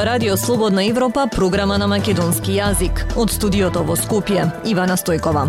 ова Радио Слободна Европа, програма на македонски јазик. Од студиото во Скопје, Ивана Стојкова.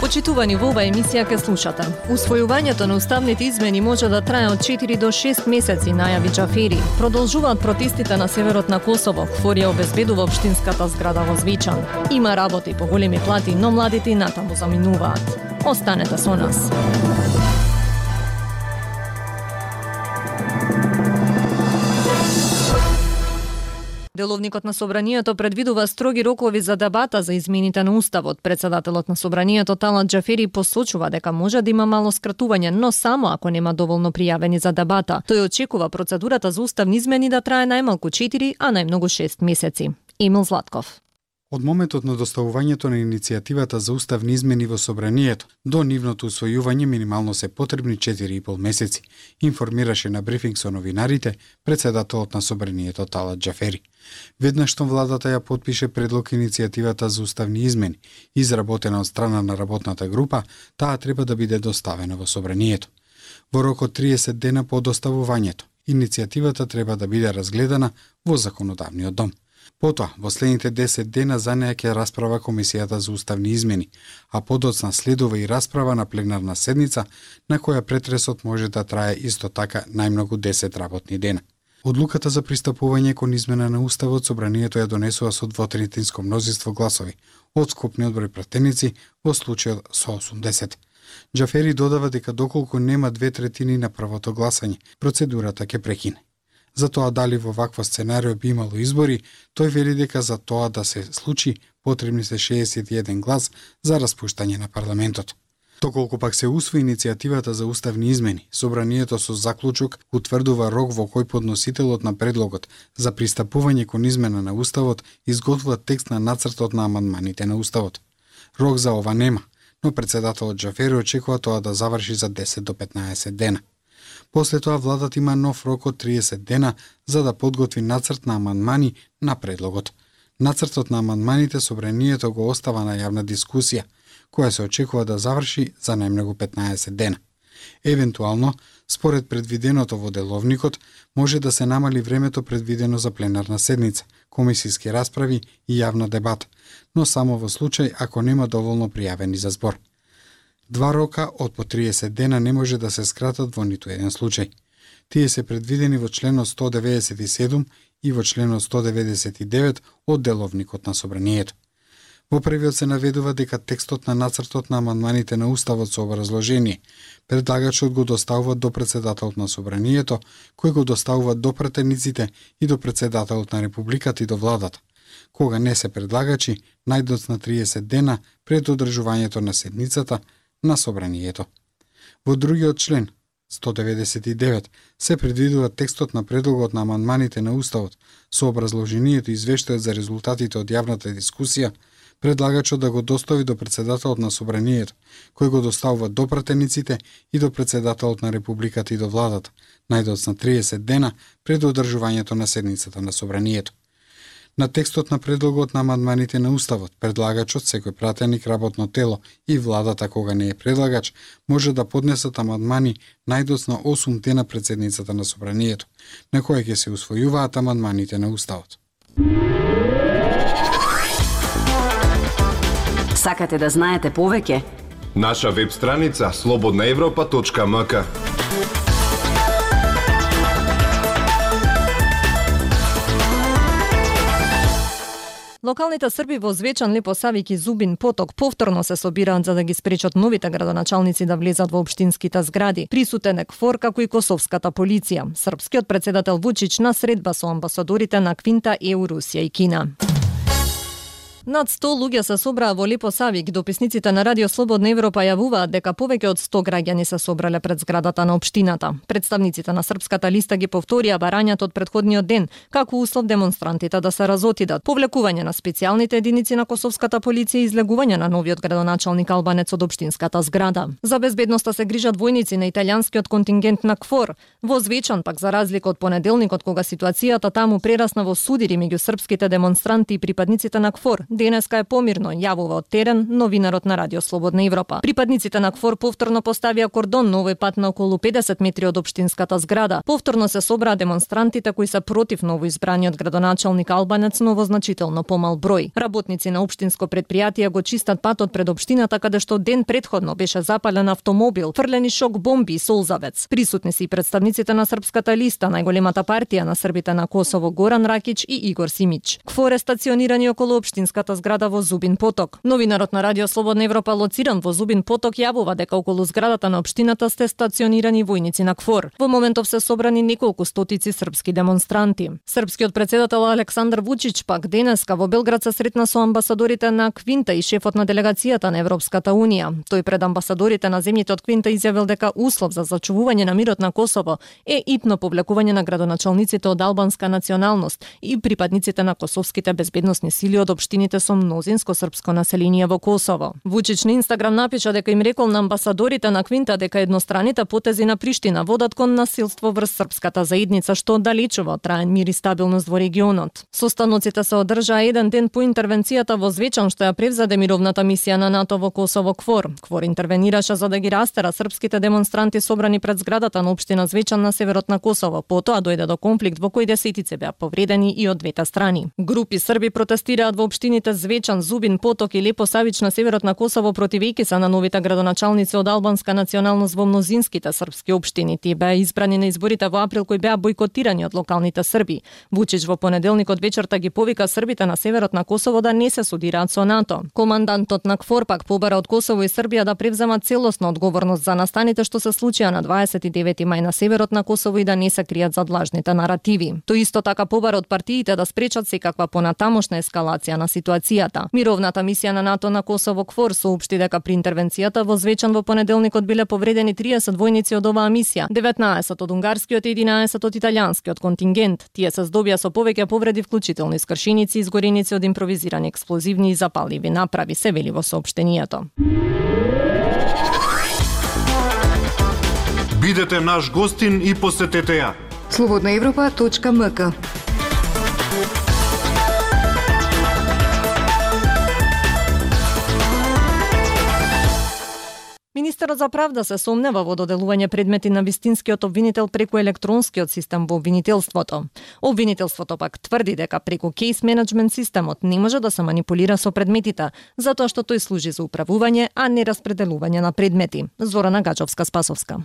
Почитувани во оваа емисија ке слушате. Усвојувањето на уставните измени може да трае од 4 до 6 месеци, најави Джафери. Продолжуваат протестите на северот на Косово. Форија обезбедува општинската зграда во Звичан. Има работи по големи плати, но младите и натаму заминуваат. Останете со нас. Деловникот на Собранието предвидува строги рокови за дебата за измените на Уставот. Председателот на Собранието Талат Джафери посочува дека може да има мало скратување, но само ако нема доволно пријавени за дебата. Тој очекува процедурата за уставни измени да трае најмалку 4, а најмногу 6 месеци. Емил Златков. Од моментот на доставувањето на иницијативата за уставни измени во Собранието до нивното усвојување минимално се потребни 4,5 месеци, информираше на брифинг со новинарите председателот на Собранието Тала Джафери. Веднаш што владата ја подпише предлог иницијативата за уставни измени, изработена од страна на работната група, таа треба да биде доставена во Собранието. Во рок од 30 дена по доставувањето, иницијативата треба да биде разгледана во законодавниот дом. Потоа, во следните 10 дена за неја ќе расправа Комисијата за уставни измени, а подоцна следува и расправа на пленарна седница, на која претресот може да трае исто така најмногу 10 работни дена. Одлуката за пристапување кон измена на Уставот собранието ја донесува со двотретинско мнозинство гласови од скупниот број пратеници во случајот со 80. Джафери додава дека доколку нема две третини на првото гласање, процедурата ќе прекине. За тоа дали во вакво сценарио би имало избори, тој вели дека за тоа да се случи потребни се 61 глас за распуштање на парламентот. Доколку пак се усвои иницијативата за уставни измени, собранието со заклучок утврдува рок во кој подносителот на предлогот за пристапување кон измена на уставот изготвува текст на нацртот на амандманите на уставот. Рок за ова нема, но председателот Джафери очекува тоа да заврши за 10 до 15 дена. После тоа владата има нов рок од 30 дена за да подготви нацрт на амандмани на предлогот. Нацртот на амандманите собранието го остава на јавна дискусија, која се очекува да заврши за најмногу 15 дена. Евентуално, според предвиденото во деловникот, може да се намали времето предвидено за пленарна седница, комисиски расправи и јавна дебата, но само во случај ако нема доволно пријавени за збор. Два рока од по 30 дена не може да се скратат во ниту еден случај. Тие се предвидени во членот 197 и во членот 199 од деловникот на собранието. Во првиот се наведува дека текстот на нацртот на амандманите на Уставот со образложение предлагачот го доставува до председателот на собранието, кој го доставува до претениците и до председателот на републиката и до владата. Кога не се предлагачи, најдоцна 30 дена пред одржувањето на седницата, на собранието. Во другиот член, 199, се предвидува текстот на предлогот на амандманите на Уставот со образложението и извештајот за резултатите од јавната дискусија, предлагачот да го достави до председателот на собранието, кој го доставува до пратениците и до председателот на републиката и до владата, најдоцна 30 дена пред одржувањето на седницата на собранието. На текстот на предлогот на амандманите на Уставот, предлагачот, секој пратеник, работно тело и владата кога не е предлагач, може да поднесат амандмани најдоцна 8 дена председницата на собранието, на која ќе се усвојуваат амандманите на Уставот. Сакате да знаете повеќе? Наша веб страница slobodnaevropa.mk Локалните срби во Звечан, Лепосавик и Зубин Поток повторно се собираат за да ги спречат новите градоначалници да влезат во општинските згради. Присутен е КФОР како и Косовската полиција. Српскиот председател Вучич на средба со амбасадорите на Квинта, ЕУ, Русија и Кина. Над 100 луѓе се собраа во Липо Савик. Дописниците на Радио Слободна Европа јавуваат дека повеќе од 100 граѓани се собрале пред зградата на општината. Представниците на Српската листа ги повторија барањата од предходниот ден, како услов демонстрантите да се разотидат, повлекување на специјалните единици на Косовската полиција и излегување на новиот градоначалник Албанец од општинската зграда. За безбедноста се грижат војници на италијанскиот контингент на КФОР. Во Звечан, пак за разлика од понеделникот кога ситуацијата таму прерасна во судири меѓу српските демонстранти и припадниците на КФОР, денеска е помирно, јавува од терен новинарот на Радио Слободна Европа. Припадниците на КФОР повторно поставија кордон на овој пат на околу 50 метри од општинската зграда. Повторно се собраа демонстрантите кои се против новоизбраниот градоначалник Албанец, но во значително помал број. Работници на општинско предпријатие го чистат патот пред општината каде што ден предходно беше запален автомобил, фрлени шок бомби и солзавец. Присутни се и представниците на Српската листа, најголемата партија на србите на Косово Горан Ракич и Игор Симич. КФОР е стационирани околу општинската зграда во Зубин Поток. Новинарот на Радио Слободна Европа лоциран во Зубин Поток јавува дека околу зградата на општината сте стационирани војници на КФОР. Во моментов се собрани неколку стотици српски демонстранти. Српскиот председател Александар Вучич пак денеска во Белград се сретна со амбасадорите на Квинта и шефот на делегацијата на Европската унија. Тој пред амбасадорите на земјите од Квинта изјавил дека услов за зачувување на мирот на Косово е итно повлекување на градоначалниците од албанска националност и припадниците на косовските безбедносни сили од општините со мнозинско српско население во Косово. Вучич на Инстаграм напиша дека им рекол на амбасадорите на Квинта дека едностраните потези на Приштина водат кон насилство врз српската заедница што далечува од траен мир и стабилност во регионот. Состаноците се одржаа еден ден по интервенцијата во Звечан што ја превзеде мировната мисија на НАТО во Косово Квор. Квор интервенираше за да ги растера српските демонстранти собрани пред зградата на општина Звечан на северот на Косово. Потоа дојде до конфликт во кој десетици беа повредени и од двете страни. Групи срби протестираат во општините Звечан, Зубин, Поток и Лепо Савич на северот на Косово противејќи се на новите градоначалници од албанска националност во мнозинските српски општини. Тие беа избрани на изборите во април кои беа бойкотирани од локалните срби. Вучич во понеделникот вечерта ги повика србите на северот на Косово да не се судираат со НАТО. Командантот на КФОР пак побара од Косово и Србија да превземат целосна одговорност за настаните што се случија на 29 мај на северот на Косово и да не се кријат зад лажните наративи. Тој исто така побара од партиите да спречат секаква понатамошна ескалација на ситуацијата. Мировната мисија на НАТО на Косово КФОР соопшти дека при интервенцијата во Звечан во понеделникот биле повредени 30 војници од оваа мисија, 19 од унгарскиот и 11 од италијанскиот контингент. Тие се здобија со повеќе повреди вклучително искршеници, изгореници од импровизирани експлозивни и запаливи направи, се вели во соопштението. Бидете наш гостин и посетете ја. Слободнаевропа.мк Министерот за правда се сомнева во доделување предмети на вистинскиот обвинител преку електронскиот систем во обвинителството. Обвинителството пак тврди дека преку кейс менеджмент системот не може да се манипулира со предметите, затоа што тој служи за управување, а не распределување на предмети. Зорана Гачовска-Спасовска.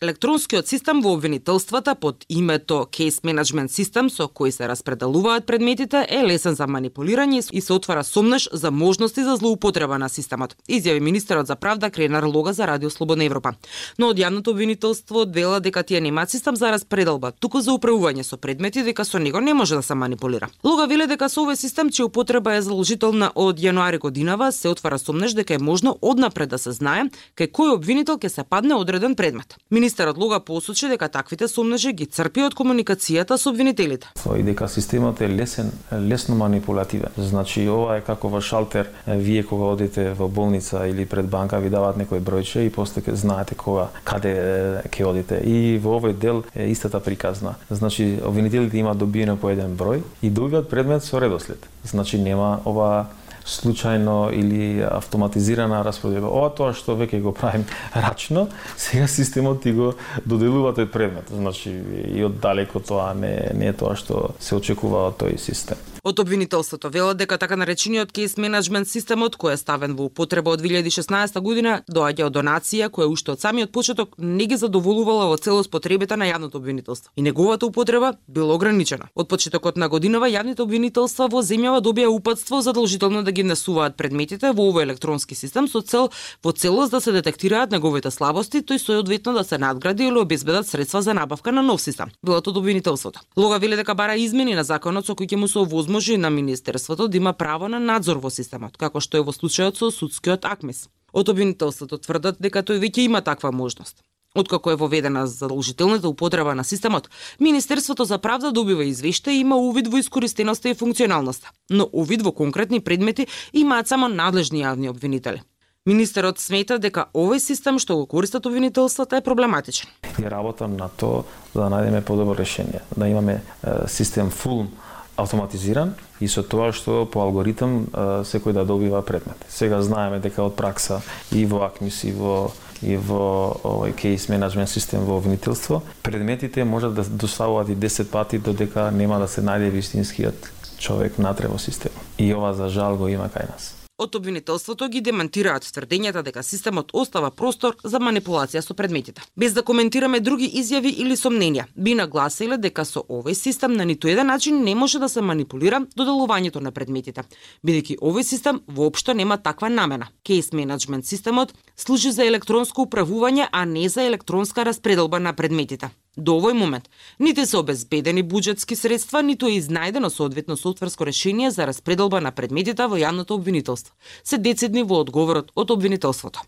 Електронскиот систем во обвинителствата под името Case Management System со кој се распределуваат предметите е лесен за манипулирање и се отвара сомнеш за можности за злоупотреба на системот, изјави министерот за правда Кренар Лога за Радио Слободна Европа. Но од јавното обвинителство дела дека тие немаат систем за распределба, туку за управување со предмети дека со него не може да се манипулира. Лога веле дека со овој систем чија употреба е заложителна од јануари годинава се отвара сомнеш дека е можно однапред да се знае кај кој обвинител ќе се падне одреден предмет. Министерот Луга посочи дека таквите сомнежи ги црпи од комуникацијата со обвинителите. И дека системот е лесен, лесно манипулативен. Значи ова е како во шалтер, вие кога одите во болница или пред банка ви даваат некој бројче и после знаете кога каде ќе одите. И во овој дел е истата приказна. Значи обвинителите имаат добиено по еден број и добиваат предмет со редослед. Значи нема ова случајно или автоматизирана распределба. Ова тоа што веќе го правим рачно, сега системот ти го доделува тој предмет. Значи и од далеко тоа не, не е тоа што се очекува од тој систем. Од обвинителството велат дека така наречениот кейс менеджмент системот кој е ставен во употреба од 2016 година доаѓа од донација која уште од самиот почеток не ги задоволувала во целост потребите на јавното обвинителство и неговата употреба била ограничена. Од почетокот на годинава јавните обвинителства во земјава добија упатство задолжително да ги внесуваат предметите во овој електронски систем со цел во целост да се детектираат неговите слабости, тој соодветно да се надгради или обезбедат средства за набавка на нов систем. Било од обвинителството. Лога веле дека бара измени на законот со кој ќе му се овозможи на министерството да има право на надзор во системот, како што е во случајот со судскиот акмис. Од обвинителството тврдат дека тој веќе има таква можност. Откако е воведена задолжителната употреба на системот, Министерството за правда добива извеште и има увид во искористеноста и функционалноста, но увид во конкретни предмети имаат само надлежни јавни обвинители. Министерот смета дека овој систем што го користат обвинителствата е проблематичен. Ја работам на тоа да најдеме подобро решение, да имаме систем фулм автоматизиран и со тоа што по алгоритм секој да добива предмет. Сега знаеме дека од пракса и во АКМИС и во и во овој кейс менеджмент систем во обвинителство, предметите можат да доставуваат и 10 пати додека нема да се најде вистинскиот човек натре во системот. И ова за жал го има кај нас. Од обвинителството ги демантираат тврдењата дека системот остава простор за манипулација со предметите. Без да коментираме други изјави или сомненија, би нагласиле дека со овој систем на ниту еден начин не може да се манипулира доделувањето на предметите, бидејќи овој систем воопшто нема таква намена. Кейс менеджмент системот служи за електронско управување, а не за електронска распределба на предметите. До овој момент, нити се обезбедени буџетски средства, ниту е изнајдено соодветно софтверско решение за распределба на предметите во јавното обвинителство. Се децидни во одговорот од обвинителството.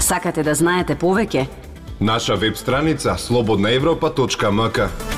Сакате да знаете повеќе? Наша веб страница слободнаевропа.мк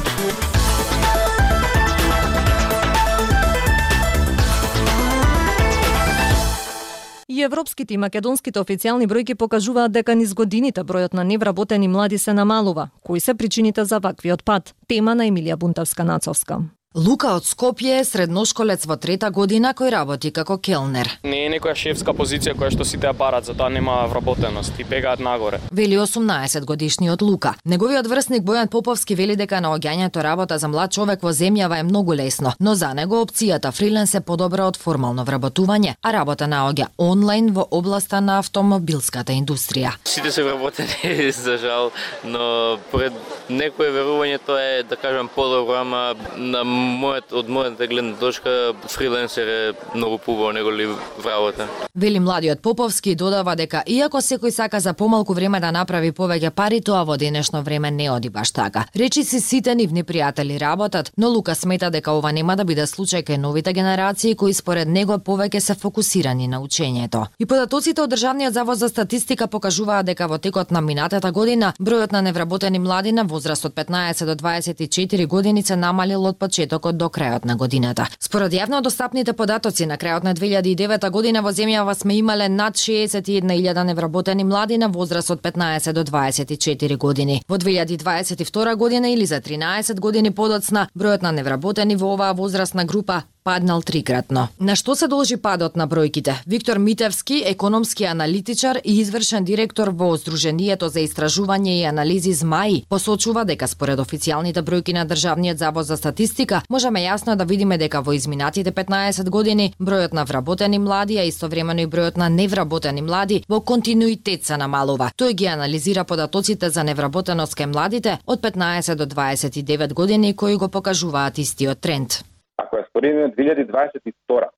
И европските и македонските официјални бројки покажуваат дека низ годините бројот на невработени млади се намалува. Кои се причините за ваквиот пат? Тема на Емилија Бунтовска-Нацовска. Лука од Скопје е средношколец во трета година кој работи како келнер. Не е некоја шефска позиција која што сите ја барат, затоа нема вработеност и бегаат нагоре. Вели 18 годишниот Лука. Неговиот врсник Бојан Поповски вели дека наоѓањето работа за млад човек во земјава е многу лесно, но за него опцијата фриленс е подобра од формално вработување, а работа наоѓа онлайн во областа на автомобилската индустрија. Сите се вработени за жал, но пред некое верување тоа е да кажам подобро, ама на мојот од мојата гледна точка фриленсер е многу поубаво неголи вработа. Вели младиот Поповски додава дека иако секој сака за помалку време да направи повеќе пари, тоа во денешно време не оди баш така. Речи си сите нивни пријатели работат, но Лука смета дека ова нема да биде случај кај новите генерации кои според него повеќе се фокусирани на учењето. И податоците од Државниот завод за статистика покажуваат дека во текот на минатата година бројот на невработени млади на возраст од 15 до 24 години се намалил од почеток почетокот до крајот на годината. Според јавно достапните податоци на крајот на 2009 година во земјава сме имале над 61.000 невработени млади на возраст од 15 до 24 години. Во 2022 година или за 13 години подоцна, бројот на невработени во оваа возрастна група паднал трикратно. На што се должи падот на бројките? Виктор Митевски, економски аналитичар и извршен директор во Сдруженијето за истражување и анализи ЗМАИ, посочува дека според официјалните бројки на Државниот завод за статистика, можеме јасно да видиме дека во изминатите 15 години бројот на вработени млади, а истовремено и бројот на невработени млади во континуитет се намалува. Тој ги анализира податоците за невработеност кај младите од 15 до 29 години кои го покажуваат истиот тренд. Ако ја споредиме 2022,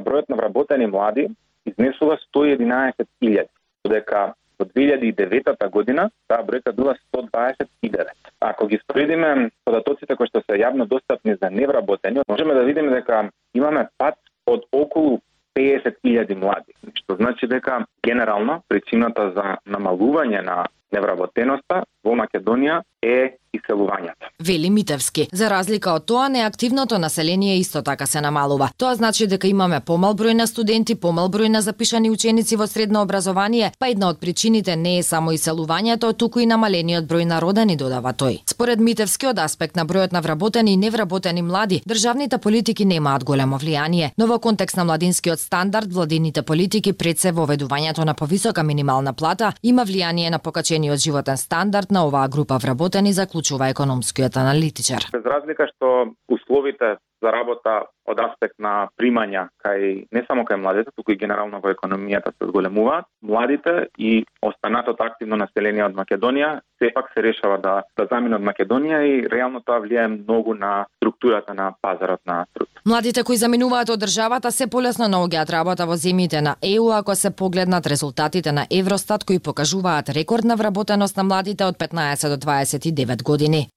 бројот на вработени млади изнесува 111.000, додека во 2009 година таа бројка била 129. Ако ги споредиме податоците кои што се јавно достапни за невработени, можеме да видиме дека имаме пат од околу 50.000 млади, што значи дека генерално причината за намалување на невработеноста во Македонија е иселувањето. Вели Митевски. За разлика од тоа, неактивното население исто така се намалува. Тоа значи дека имаме помал број на студенти, помал број на запишани ученици во средно образование, па една од причините не е само иселувањето, туку и намалениот број на родени, додава тој. Според Митевски, од аспект на бројот на вработени и невработени млади, државните политики немаат големо влијание, но во контекст на младинскиот стандард, владините политики пред се воведувањето на повисока минимална плата има влијание на покачениот животен стандард на оваа група вработени заклучува економскиот аналитичар. Без разлика што условите за работа од аспект на примања кај не само кај младите, туку и генерално во економијата се зголемуваат, младите и останатото активно население од Македонија сепак се решава да да замине од Македонија и реално тоа влијае многу на структурата на пазарот на труд. Младите кои заминуваат од државата се полесно наоѓаат работа во земјите на ЕУ ако се погледнат резултатите на Евростат кои покажуваат рекордна вработеност на младите од 15 до 29 години.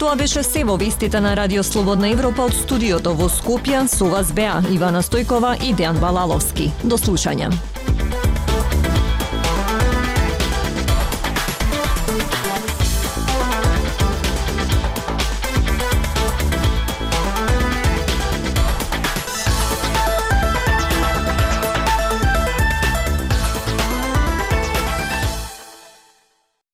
Тоа беше се во вестите на Радио Слободна Европа од студиото во Скопје со вас беа Ивана Стојкова и Дејан Балаловски. До слушање.